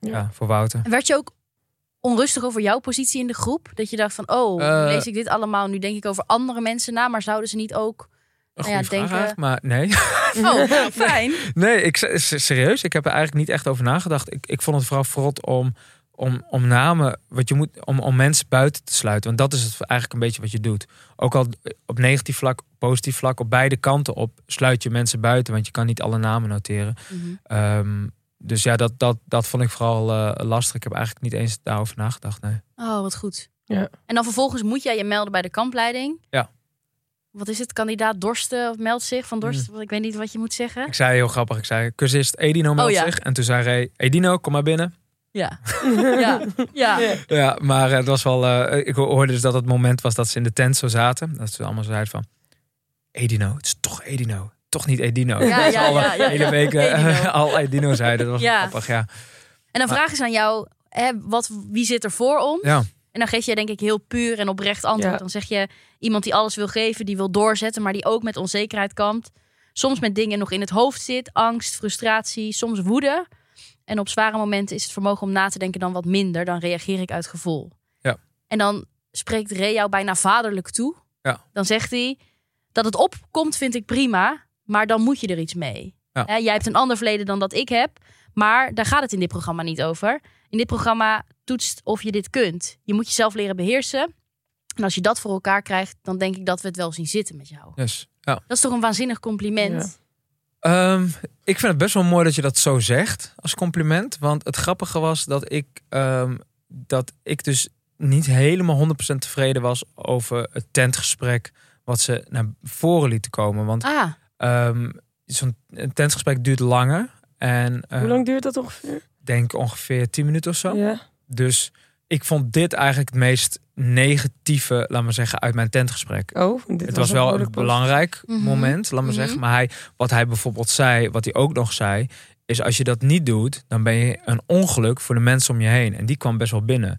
Ja.
ja. voor Wouter.
En werd je ook onrustig over jouw positie in de groep? Dat je dacht van, oh,
Eh,
lees ik dit allemaal. Nu denk ik over andere mensen na. Maar zouden ze niet ook... Nou ja, denken-
maar nee.
Oh, nou, fijn.
Nee, ik, serieus, ik heb er eigenlijk niet echt over nagedacht. Ik, ik vond het vooral verrot om, om, om namen, wat je moet, om, om mensen buiten te sluiten. Want dat is het eigenlijk een beetje wat je doet. Ook al op negatief vlak, positief vlak, op beide kanten op, sluit je mensen buiten. Want je kan niet alle namen noteren.
Mhm.
Ehm, dus ja, dat, dat, dat vond ik vooral eh, lastig. Ik heb eigenlijk niet eens daarover nagedacht. Nee.
Oh, wat goed.
Ja.
En dan vervolgens moet jij je melden bij de kampleiding.
Ja.
Wat is het? Kandidaat Dorsten of meldt zich van Dorsten?
Mm.
Want Ik weet niet wat je moet zeggen.
Ik zei heel grappig, ik zei, cursist Edino meldt
Oh, ja.
zich. En toen zei Ray, Edino, kom maar binnen.
Ja. ja. Ja.
Ja.
Ja, maar eh, het was wel. eh, ik hoorde dus dat het moment was dat ze in de tent zo zaten. Dat ze allemaal zeiden van. Edino, het is toch Edino. Toch niet Edino.
Ja, ja,
alle
ja, ja.
hele week eh,
Edino.
al Edino zeiden. Dat was
Ja.
grappig, ja.
En dan vragen ze aan jou, hè, wat, wie zit er voor ons?
Ja.
En dan geef je denk ik heel puur en oprecht antwoord.
Ja.
Dan zeg je iemand die alles wil geven, die wil doorzetten, maar die ook met onzekerheid kampt. Soms met dingen nog in het hoofd zit, angst, frustratie, soms woede. En op zware momenten is het vermogen om na te denken dan wat minder. Dan reageer ik uit gevoel.
Ja.
En dan spreekt Ray jou bijna vaderlijk toe.
Ja.
Dan zegt hij, dat het opkomt vind ik prima, maar dan moet je er iets mee.
Ja.
Hè, jij hebt een ander verleden dan dat ik heb, maar daar gaat het in dit programma niet over. In dit programma toetst of je dit kunt. Je moet jezelf leren beheersen. En als je dat voor elkaar krijgt, dan denk ik dat we het wel zien zitten met jou.
Yes. Ja.
Dat is toch een waanzinnig compliment.
Ehm, ik vind het best wel mooi dat je dat zo zegt als compliment. Want het grappige was dat ik, ehm, dat ik dus niet helemaal 100% tevreden was over het tentgesprek wat ze naar voren lieten komen. Want
Ah,
ehm, zo'n een tentgesprek duurt langer. En eh,
Hoe lang duurt dat ongeveer?
denk ongeveer 10 minuten of zo.
Ja.
Dus ik vond dit eigenlijk het meest negatieve, laat maar zeggen, uit mijn tentgesprek.
Oh, dit
het was wel een belangrijk
Mhm.
moment, laat maar
Mhm.
zeggen. Maar hij, wat hij bijvoorbeeld zei, wat hij ook nog zei, is als je dat niet doet, dan ben je een ongeluk voor de mensen om je heen. En die kwam best wel binnen.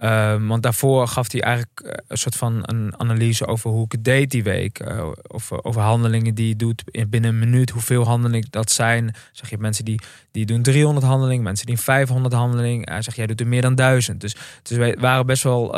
Ehm, want daarvoor gaf hij eigenlijk eh, een soort van een analyse over hoe ik het deed die week. Eh, over, handelingen die je doet in- binnen een minuut. Hoeveel handelingen dat zijn. Zeg je mensen die, die doen 300 handelingen, mensen die 500 handelingen. Hij zegt jij doet er meer dan 1000. Dus, dus waren best wel.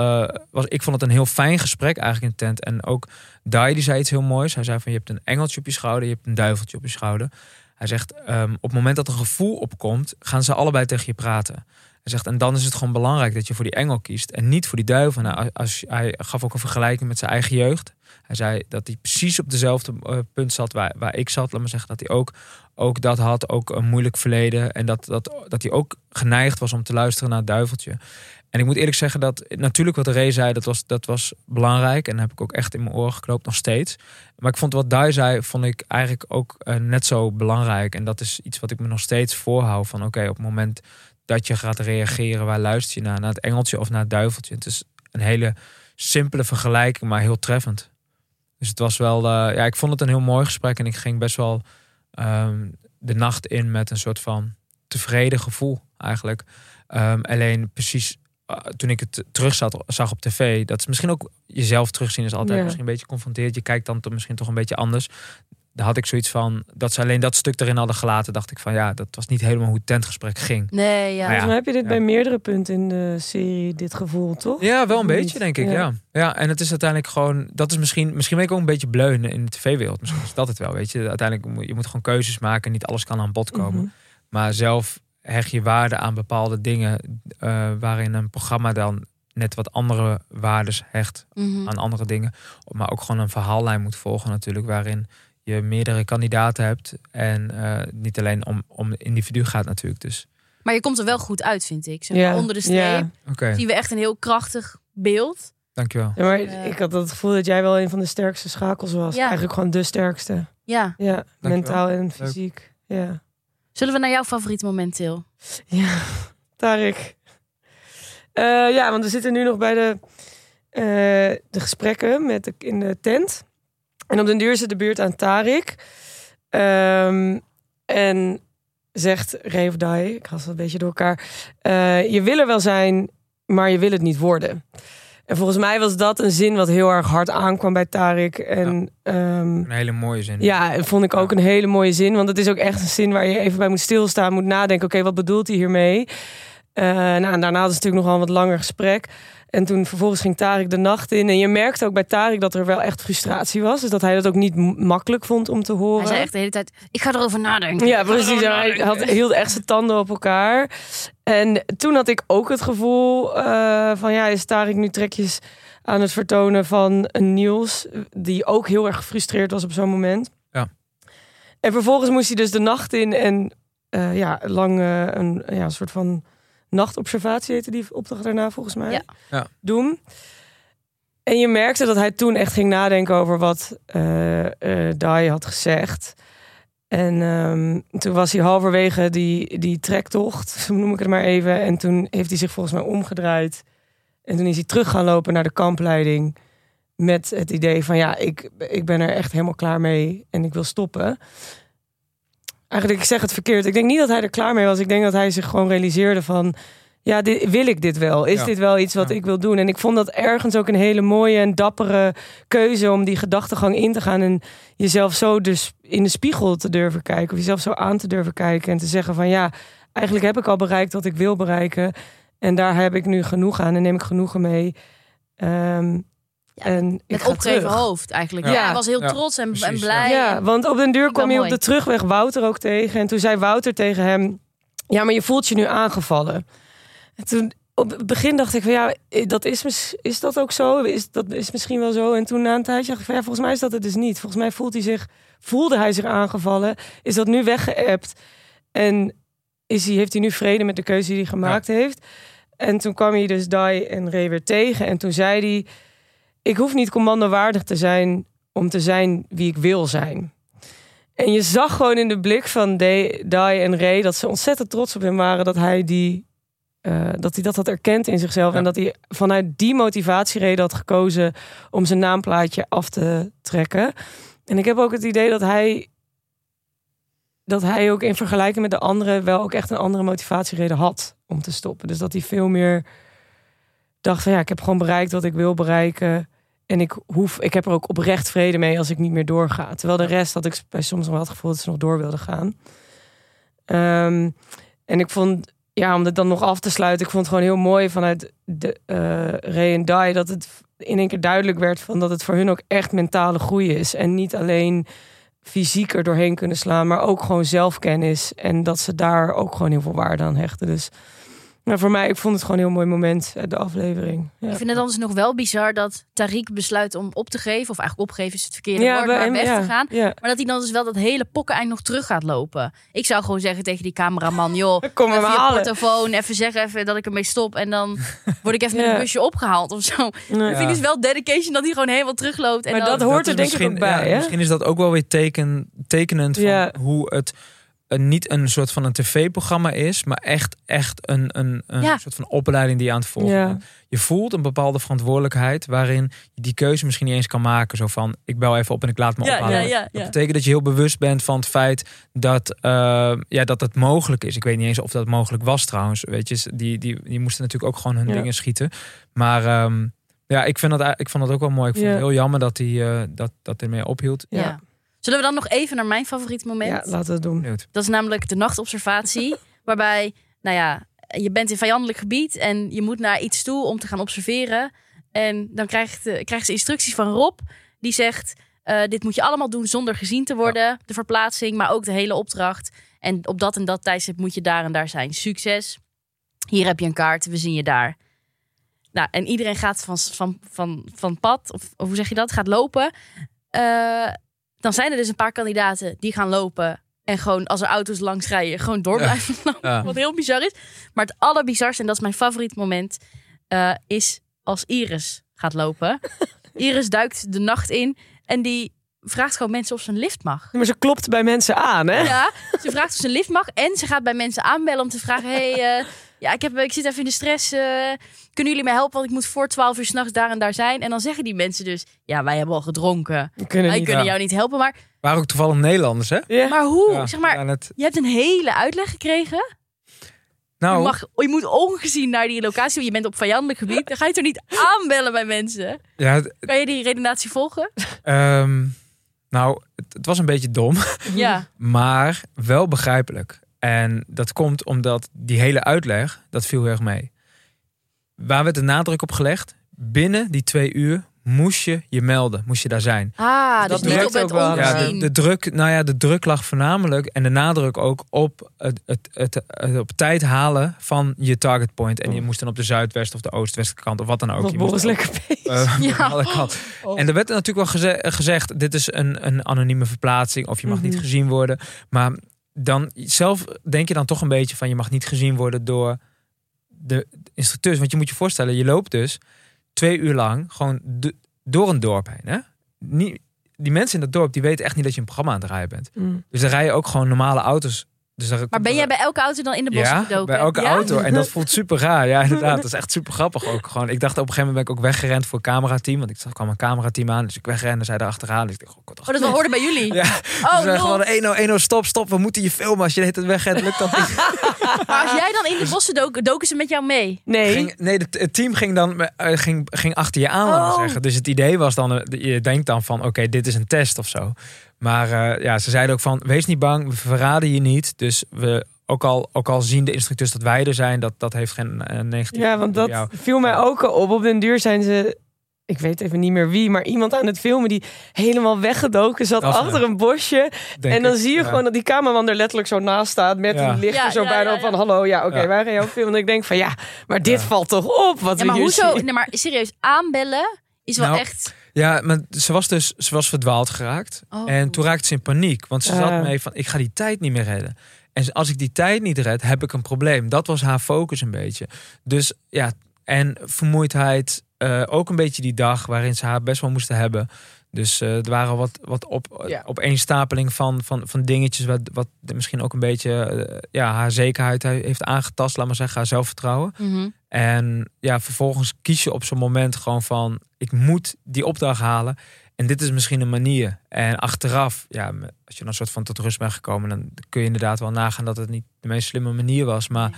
was, ik vond het een heel fijn gesprek eigenlijk in de tent. En ook Dai die zei iets heel moois. Hij zei van je hebt een engeltje op je schouder, je hebt een duiveltje op je schouder. Hij zegt ehm, op het moment dat een gevoel opkomt, gaan ze allebei tegen je praten. Hij zegt, en dan is het gewoon belangrijk dat je voor die engel kiest en niet voor die duivel. Nou, als, hij gaf ook een vergelijking met zijn eigen jeugd. Hij zei dat hij precies op dezelfde eh, punt zat waar, waar ik zat. Laat maar zeggen dat hij ook, ook dat had, ook een moeilijk verleden. En dat, dat, dat hij ook geneigd was om te luisteren naar het duiveltje. En ik moet eerlijk zeggen dat natuurlijk wat Ray zei, dat was, dat was belangrijk. En dat heb ik ook echt in mijn oren geknoopt, nog steeds. Maar ik vond wat Dai zei, vond ik eigenlijk ook eh, net zo belangrijk. En dat is iets wat ik me nog steeds voorhoud. Van oké, op het moment dat je gaat reageren, waar luister je naar? Naar het engeltje of naar het duiveltje? Het is een hele simpele vergelijking, maar heel treffend. Dus het was wel, eh, ja, ik vond het een heel mooi gesprek. En ik ging best wel ehm, de nacht in met een soort van tevreden gevoel eigenlijk. Ehm, alleen precies eh, toen ik het terug zat, zag op tv, dat is misschien ook jezelf terugzien is altijd
Ja.
misschien een beetje confronteerd. Je kijkt dan toch misschien toch een beetje anders. Daar had ik zoiets van dat ze alleen dat stuk erin hadden gelaten. Dacht ik van ja, dat was niet helemaal hoe het tentgesprek ging.
nee, ja.
Volgens mij heb je dit
ja.
bij meerdere punten in de serie, dit gevoel, toch?
Ja, wel een
Of
beetje,
niet?
denk ik. Ja.
Ja.
ja. en het is uiteindelijk gewoon. Dat is misschien. Misschien ben ik ook een beetje bleun in de tv-wereld. Misschien is dat het wel. Weet je, uiteindelijk moet je moet gewoon keuzes maken. Niet alles kan aan bod komen.
Mhm.
Maar zelf hecht je waarde aan bepaalde dingen. eh, waarin een programma dan net wat andere waardes hecht
Mhm.
aan andere dingen. Maar ook gewoon een verhaallijn moet volgen, natuurlijk. Waarin je meerdere kandidaten hebt. En eh, niet alleen om, om het individu gaat, natuurlijk. Dus
Maar je komt er wel goed uit, vind ik. Zeg maar,
Ja,
onder de streep
ja.
zien we echt een heel krachtig beeld.
dankjewel.
Ja, maar ik had het gevoel dat jij wel een van de sterkste schakels was.
Ja.
Eigenlijk gewoon de sterkste.
Ja.
Ja, mentaal en fysiek. Ja.
Zullen we naar jouw favoriet moment, Til?
Ja, Tarek. Eh, ja, want we zitten nu nog bij de, eh, de gesprekken met de, in de tent. En op den duur zit de buurt aan Tarik. Ehm, en zegt Ray of Die, ik ga het een beetje door elkaar. eh, je wil er wel zijn, maar je wil het niet worden. En volgens mij was dat een zin wat heel erg hard aankwam bij Tarik. En ehm,
Een hele mooie zin.
ja, en vond ik ook
Ja.
een hele mooie zin. Want het is ook echt een zin waar je even bij moet stilstaan. Moet nadenken, oké, wat bedoelt hij hiermee? Eh nou, en daarna was het natuurlijk nogal een wat langer gesprek. En toen vervolgens ging Tarik de nacht in. En je merkte ook bij Tarik dat er wel echt frustratie was. Dus dat hij dat ook niet makkelijk vond om te horen.
Hij zei echt de hele tijd, ik ga erover nadenken.
Ja, precies. Hij had, hield echt zijn tanden op elkaar. En toen had ik ook het gevoel eh, van ja, is Tarik nu trekjes aan het vertonen van een Niels, die ook heel erg gefrustreerd was op zo'n moment.
Ja.
En vervolgens moest hij dus de nacht in en eh, ja, lang eh, een ja, een soort van nachtobservatie heette die opdracht daarna volgens mij.
Ja.
Ja.
Doen. En je merkte dat hij toen echt ging nadenken over wat eh eh, Dai had gezegd. En ehm, toen was hij halverwege die, die trektocht, zo noem ik het maar even. En toen heeft hij zich volgens mij omgedraaid. En toen is hij terug gaan lopen naar de kampleiding. Met het idee van ja, ik, ik ben er echt helemaal klaar mee en ik wil stoppen. Eigenlijk, ik zeg het verkeerd. Ik denk niet dat hij er klaar mee was. Ik denk dat hij zich gewoon realiseerde van... Ja, dit, wil ik dit wel? Is
Ja.
dit wel iets wat
Ja.
ik wil doen? En ik vond dat ergens ook een hele mooie en dappere keuze... om die gedachtegang in te gaan en jezelf zo dus in de spiegel te durven kijken. Of jezelf zo aan te durven kijken en te zeggen van... ja, eigenlijk heb ik al bereikt wat ik wil bereiken. En daar heb ik nu genoeg aan en neem ik genoegen mee. Ehm,
Ja,
en ik
Met
terug.
hoofd eigenlijk.
Ja.
Ja, hij was heel
Ja,
trots en, blij.
Ja, want op den duur kwam je op
mooi.
de terugweg Wouter ook tegen. En toen zei Wouter tegen hem... Ja, maar je voelt je nu aangevallen. En toen op het begin dacht ik van ja, eh, dat is, is dat ook zo? Is, dat is misschien wel zo. En toen na een tijdje dacht ik van ja, volgens mij is dat het dus niet. Volgens mij voelt hij zich, voelde hij zich aangevallen. Is dat nu weggeëpt? En is hij, heeft hij nu vrede met de keuze die hij gemaakt heeft? En toen kwam hij dus Dai en Ray weer tegen. En toen zei hij, ik hoef niet commandowaardig te zijn om te zijn wie ik wil zijn. En je zag gewoon in de blik van Dai en Ray dat ze ontzettend trots op hem waren dat hij die eh, dat hij dat had erkend in zichzelf
Ja.
en dat hij vanuit die motivatiereden had gekozen om zijn naamplaatje af te trekken. En ik heb ook het idee dat hij dat hij ook in vergelijking met de anderen wel ook echt een andere motivatiereden had om te stoppen. Dus dat hij veel meer dacht van ja, ik heb gewoon bereikt wat ik wil bereiken. En ik hoef, ik heb er ook oprecht vrede mee als ik niet meer doorga. Terwijl de rest had ik bij soms nog wel het gevoel dat ze nog door wilden gaan. Ehm, en ik vond, ja, om het dan nog af te sluiten, ik vond het gewoon heel mooi vanuit de eh Ray en Dai dat het in één keer duidelijk werd van dat het voor hun ook echt mentale groei is. En niet alleen fysiek er doorheen kunnen slaan, maar ook gewoon zelfkennis. En dat ze daar ook gewoon heel veel waarde aan hechten. Dus nou, voor mij, ik vond het gewoon een heel mooi moment, eh, de aflevering. Ja.
Ik vind het anders nog wel bizar dat Tariq besluit om op te geven. Of eigenlijk opgeven is het verkeerde
Ja,
woord, maar
hem,
weg
ja,
te gaan.
Ja.
Maar dat hij dan dus wel dat hele pokkeneind nog terug gaat lopen. Ik zou gewoon zeggen tegen die cameraman, joh,
Kom
even je
halen.
portofoon, even zeggen even dat ik ermee stop. En dan word ik even met een busje opgehaald of zo.
Nee.
Ik vind dus wel dedication dat hij gewoon helemaal terugloopt. En
Maar
dan,
dat hoort er denk ik
misschien-
ook bij, hè?
Misschien is dat ook wel weer teken, tekenend van hoe het niet een soort van een tv-programma is, maar echt, echt een, een, een
Ja.
soort van opleiding die je aan het volgen
Ja.
Je voelt een bepaalde verantwoordelijkheid waarin je die keuze misschien niet eens kan maken. Zo van, ik bel even op en ik laat me
ja,
ophalen.
ja, ja,
Dat betekent dat je heel bewust bent van het feit dat, eh, ja, dat het mogelijk is. Ik weet niet eens of dat mogelijk was trouwens. Weet je, die, die, die moesten natuurlijk ook gewoon hun
Ja.
dingen schieten. Maar ehm, ja, ik, vind dat, ik vond dat ook wel mooi. Ik vond
Ja.
het heel jammer dat hij eh, dat, dat ermee ophield.
Ja. Zullen we dan nog even naar mijn favoriet moment?
Ja, laten we het doen.
Benieuwd.
Dat is namelijk de nachtobservatie. waarbij, nou ja, je bent in vijandelijk gebied en je moet naar iets toe om te gaan observeren. En dan krijgt, eh, krijgen ze instructies van Rob. Die zegt, eh, dit moet je allemaal doen zonder gezien te worden. De verplaatsing, maar ook de hele opdracht. En op dat en dat tijdstip moet je daar en daar zijn. Succes. Hier heb je een kaart, we zien je daar. Nou, en iedereen gaat van, van, van, van pad, of, of hoe zeg je dat, gaat lopen. Eh, dan zijn er dus een paar kandidaten die gaan lopen. En gewoon als er auto's langs rijden, gewoon door
Ja.
blijven lopen.
Ja.
Wat heel bizar is. Maar het allerbizarste, en dat is mijn favoriet moment, eh, is als Iris gaat lopen. Iris duikt de nacht in en die vraagt gewoon mensen of ze een lift mag.
Maar ze klopt bij mensen aan, hè?
Ja, ze vraagt of ze een lift mag. En ze gaat bij mensen aanbellen om te vragen: hey, eh, ja, ik, heb, ik zit even in de stress. eh, kunnen jullie mij helpen? Want ik moet voor 12 uur s'nachts daar en daar zijn. En dan zeggen die mensen dus: Ja, wij hebben al gedronken.
We kunnen
Wij
niet.
kunnen
ja.
jou niet helpen. Maar,
Waren ook toevallig Nederlanders, hè?
Ja.
maar hoe?
Ja,
zeg maar,
ja, net-
je hebt een hele uitleg gekregen.
nou,
Je, mag, je moet ongezien naar die locatie. want Je bent op vijandelijk gebied. Dan ga je toch niet aanbellen bij mensen?
ja, het-
Kan je die redenatie volgen?
ehm, nou het, het was een beetje dom,
Ja.
maar wel begrijpelijk. En dat komt omdat die hele uitleg, dat viel heel erg mee. Waar werd de nadruk op gelegd? Binnen die twee uur moest je je melden, moest je daar zijn.
Ah, dus
dat
niet op het
ook wel.
Ja,
ongezien.
de, de, druk, nou ja, de druk lag voornamelijk en de nadruk ook op het, het, het, het op tijd halen van je target point. En je moest dan op de zuidwest of de oost-westkant of wat dan ook.
Was
Je moest
lekker bezig.
eh,
Ja.
alle kanten. En er werd natuurlijk wel geze- gezegd, dit is een, een anonieme verplaatsing of je mag niet
Mhm.
gezien worden. Maar dan zelf denk je dan toch een beetje van je mag niet gezien worden door de instructeurs. Want je moet je voorstellen, je loopt dus twee uur lang gewoon door een dorp heen. Hè? Niet, die mensen in dat dorp die weten echt niet dat je een programma aan het rijden bent.
Mm.
Dus dan rijden ook gewoon normale auto's. Dus daar
Maar ben jij bij elke auto dan in de bossen
ja,
gedoken?
bij elke
Ja?
auto. En dat voelt super raar. Ja, inderdaad. Dat is echt super grappig ook. Gewoon, ik dacht op een gegeven moment ben ik ook weggerend voor het camerateam. Want ik zag, kwam een camerateam aan. Dus ik wegrende, zij daar achteraan. Dus ik dacht, oh, god,
Oh, dat hoorde bij jullie?
Ja,
Oh,
dus gewoon 1 1 stop, stop. We moeten je filmen. Als je tijd wegrent, lukt dat niet.
Maar als jij dan in de bossen dook, doken ze met jou mee?
Nee.
Ging, nee, het, het team ging dan eh, ging, ging achter je aan, laten we
Oh.
zeggen. Dus het idee was dan, eh, je denkt dan van, oké, dit is een test of zo. Maar eh, ja, ze zeiden ook van, wees niet bang, we verraden je niet. Dus we, ook al, ook al zien de instructeurs dat wij er zijn, dat, dat heeft geen uh, negatief
Ja, want dat
jou.
viel mij ook al op. Op den duur zijn ze ik weet even niet meer wie, maar iemand aan het filmen die helemaal weggedoken zat achter een bosje.
denk
en dan
ik.
zie je
Ja.
gewoon dat die cameraman er letterlijk zo naast staat met
Ja.
die lichten
Ja,
zo
ja,
bijna op van hallo, ja oké,
Ja.
wij gaan jou filmen. En ik denk van ja, maar dit
Ja.
valt toch op wat
Ja,
we
maar hoezo? Nee, maar serieus, aanbellen is wel
Nou,
echt...
Ja, maar ze was dus ze was verdwaald geraakt.
Oh.
En toen raakte ze in paniek. Want ze zat
Ah.
mee van, ik ga die tijd niet meer redden. En als ik die tijd niet red, heb ik een probleem. Dat was haar focus een beetje. Dus ja, en vermoeidheid. eh, ook een beetje die dag waarin ze haar best wel moesten hebben. Dus eh, er waren wat, wat op,
Ja.
opeenstapeling van, van, van dingetjes... Wat, wat misschien ook een beetje eh, ja, haar zekerheid heeft aangetast. Laat maar zeggen, haar zelfvertrouwen.
Mhm.
En ja, vervolgens kies je op zo'n moment gewoon van... ik moet die opdracht halen. En dit is misschien een manier. En achteraf, ja, als je dan een soort van tot rust bent gekomen... dan kun je inderdaad wel nagaan dat het niet de meest slimme manier was. Maar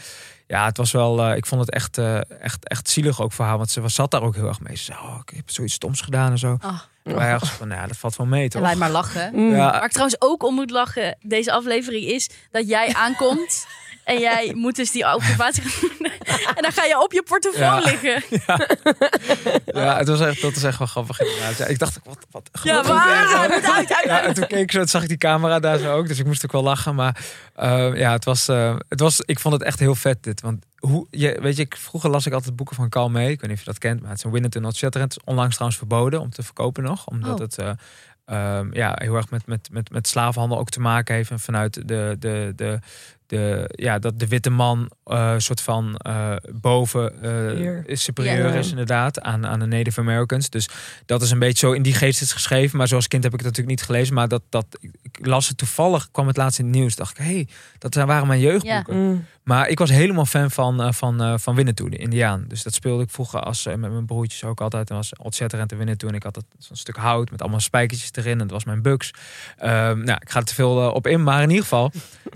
ja, het was wel... eh, ik vond het echt, eh, echt, echt zielig ook voor haar. Want ze was, zat daar ook heel erg mee. Ze zei, oh, ik heb zoiets stoms gedaan en zo.
Ah.
Maar van, nou ja, dat valt wel mee, toch?
laat maar lachen.
Mm.
Ja,
Waar ik trouwens ook om moet lachen, deze aflevering is dat jij aankomt en jij moet dus die observatie gaan doen. En dan ga je op je
Ja.
liggen.
ja het was echt, dat is echt wel grappig inderdaad. Ja, ik dacht, wat, wat
Ja, waar?
Ja, en toen keek ik zo, toen zag ik die camera daar zo ook. Dus ik moest ook wel lachen. Maar eh, ja, het was, eh, het was, ik vond het echt heel vet dit. Want hoe, je, weet je, ik, vroeger las ik altijd boeken van Carl May. Ik weet niet of je dat kent, maar het is een Not Shatterhand. Het is onlangs trouwens verboden om te verkopen nog. Omdat
Oh.
het... eh, ehm, ja, heel erg met, met, met, met slavenhandel ook te maken heeft. En vanuit de, de, de, de, ja, dat de witte man eh soort van eh, boven eh,
Superieur.
is inderdaad aan, aan de Native Americans. Dus dat is een beetje zo in die geest is geschreven. Maar zoals kind heb ik het natuurlijk niet gelezen. Maar dat, dat ik, las het toevallig, kwam het laatst in het nieuws. Dacht ik, hé, hey, dat waren mijn jeugdboeken.
Mm.
Maar ik was helemaal fan van, van, van Winnetou, de Indiaan. Dus dat speelde ik vroeger als, met mijn broertjes ook altijd. En was ontzettend te Winnetou. En ik had dat- zo'n stuk hout met allemaal spijkertjes erin. En dat was mijn buks. Ehm, nou, ik ga er te veel op in. Maar in ieder geval,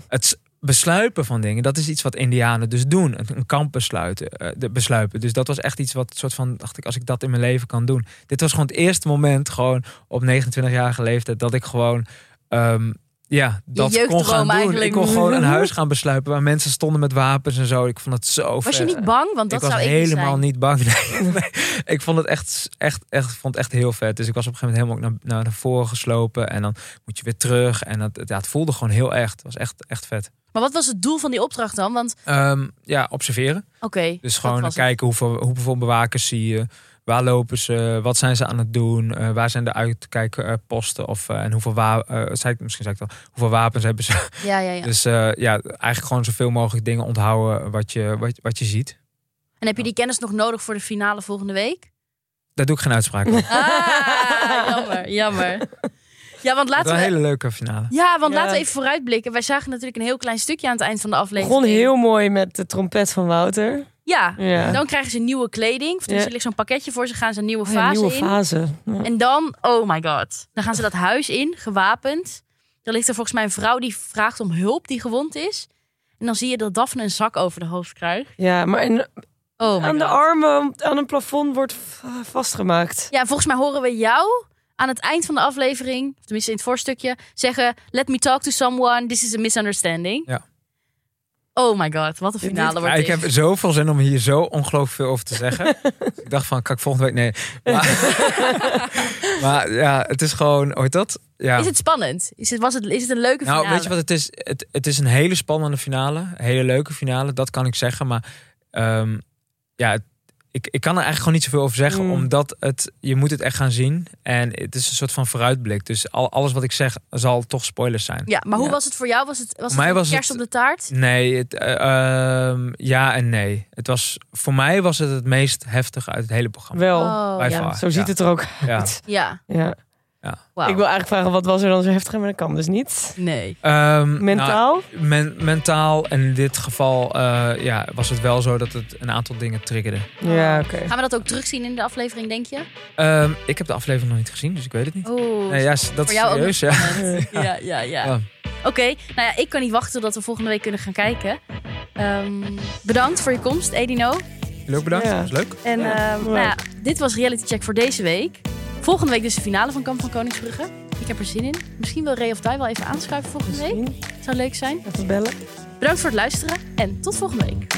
het besluipen van dingen, dat is iets wat Indianen dus doen. Een, kamp besluiten, eh, de besluipen. Dus dat was echt iets wat soort van, dacht ik, als ik dat in mijn leven kan doen. Dit was gewoon het eerste moment, gewoon op 29-jarige leeftijd, dat ik gewoon... ehm, ja, dat kon
jeugddroom
gaan doen.
eigenlijk.
Ik kon gewoon een huis gaan besluipen waar mensen stonden met wapens en zo. Ik vond het zo
Was je niet bang? Want dat
ik was
ik
helemaal
zijn.
niet bang. Nee, nee. Ik vond het echt, echt, echt, vond het echt heel vet. Dus ik was op een gegeven moment helemaal naar, naar voren geslopen. En dan moet je weer terug. En dat, ja, het voelde gewoon heel echt. Het was echt, echt vet.
Maar wat was het doel van die opdracht dan? Want,
Ehm, ja, observeren.
oké.
Dus gewoon kijken hoeveel, hoeveel bewakers zie je. Waar lopen ze? Wat zijn ze aan het doen? Eh, waar zijn de uitkijkposten? Of, eh, en hoeveel, wa zei ik, misschien zei ik al, hoeveel wapens hebben ze?
Ja, ja, ja.
Dus eh, ja, eigenlijk gewoon zoveel mogelijk dingen onthouden wat je, wat, wat je ziet.
En heb je die kennis nog nodig voor de finale volgende week?
Daar doe ik geen uitspraak over.
Ah, jammer, jammer. Ja, want laten
was een
we...
hele leuke finale.
Ja, want
Ja.
laten we even vooruitblikken. Wij zagen natuurlijk een heel klein stukje aan het eind van de
Het
aflevering.
begon heel mooi met de trompet van Wouter.
Ja,
Ja.
dan krijgen ze nieuwe kleding. Of
Ja.
er ligt zo'n pakketje voor ze. Gaan ze een nieuwe
Oh ja,
fase
nieuwe
in.
fase. Ja.
En dan, oh my god. Dan gaan ze dat huis in, gewapend. Dan ligt er volgens mij een vrouw die vraagt om hulp, die gewond is. En dan zie je dat Daphne een zak over de hoofd krijgt.
Ja, maar en
Oh
aan de
god.
armen aan een plafond wordt vastgemaakt.
Ja, volgens mij horen we jou aan het eind van de aflevering, of tenminste in het voorstukje, zeggen: Let me talk to someone. This is a misunderstanding.
Ja.
Oh my god, wat een finale
Ja,
wordt
ik
dit.
heb zoveel zin om hier zo ongelooflijk veel over te zeggen. Dus ik dacht van, kan ik volgende week? Nee. Maar, maar ja, het is gewoon, ooit dat? Ja.
Is het spannend? Is het, was het, is het een leuke
nou,
finale?
weet je wat het is? Het, het is een hele spannende finale. Een hele leuke finale, dat kan ik zeggen. Maar ehm, ja, het- ik, ik kan er eigenlijk gewoon niet zoveel over zeggen.
Mm.
Omdat het, je moet het echt gaan zien. En het is een soort van vooruitblik. Dus al, alles wat ik zeg zal toch spoilers zijn.
Ja, maar hoe
Ja.
was het voor jou? Was het, was het
was
kerst
het-
op de taart?
Nee, het, eh, ehm, ja en nee. Het was, voor mij was het het meest heftige uit het hele programma.
Wel.
Oh, ja.
Zo ziet
Ja.
het er ook
Ja.
uit.
Ja,
Ja. Ik wil eigenlijk vragen, wat was er dan zo heftig? Maar dat kan dus niet.
Nee.
Ehm,
Mentaal?
nou, men- mentaal. En in dit geval eh, ja, was het wel zo dat het een aantal dingen triggerde.
ja, oké.
Gaan we dat ook terugzien in de aflevering, denk je?
Ehm, ik heb de aflevering nog niet gezien, dus ik weet het niet.
Oh,
Nee, ja, dat
voor
is
jou ook
serieus.
nog
Ja.
Ja, ja, ja.
Ja.
Oké, nou ja, ik kan niet wachten tot we volgende week kunnen gaan kijken. Ehm, bedankt voor je komst, Edino.
Ook bedankt,
Ja.
dat was leuk.
En
Ja,
ehm,
leuk.
nou ja, dit was Reality Check voor deze week. Volgende week dus de finale van Kamp van Koningsbrugge. Ik heb er zin in. Misschien wil Ray of Die wel even aanschuiven volgende week. Zou leuk zijn.
even bellen.
Bedankt voor het luisteren en tot volgende week.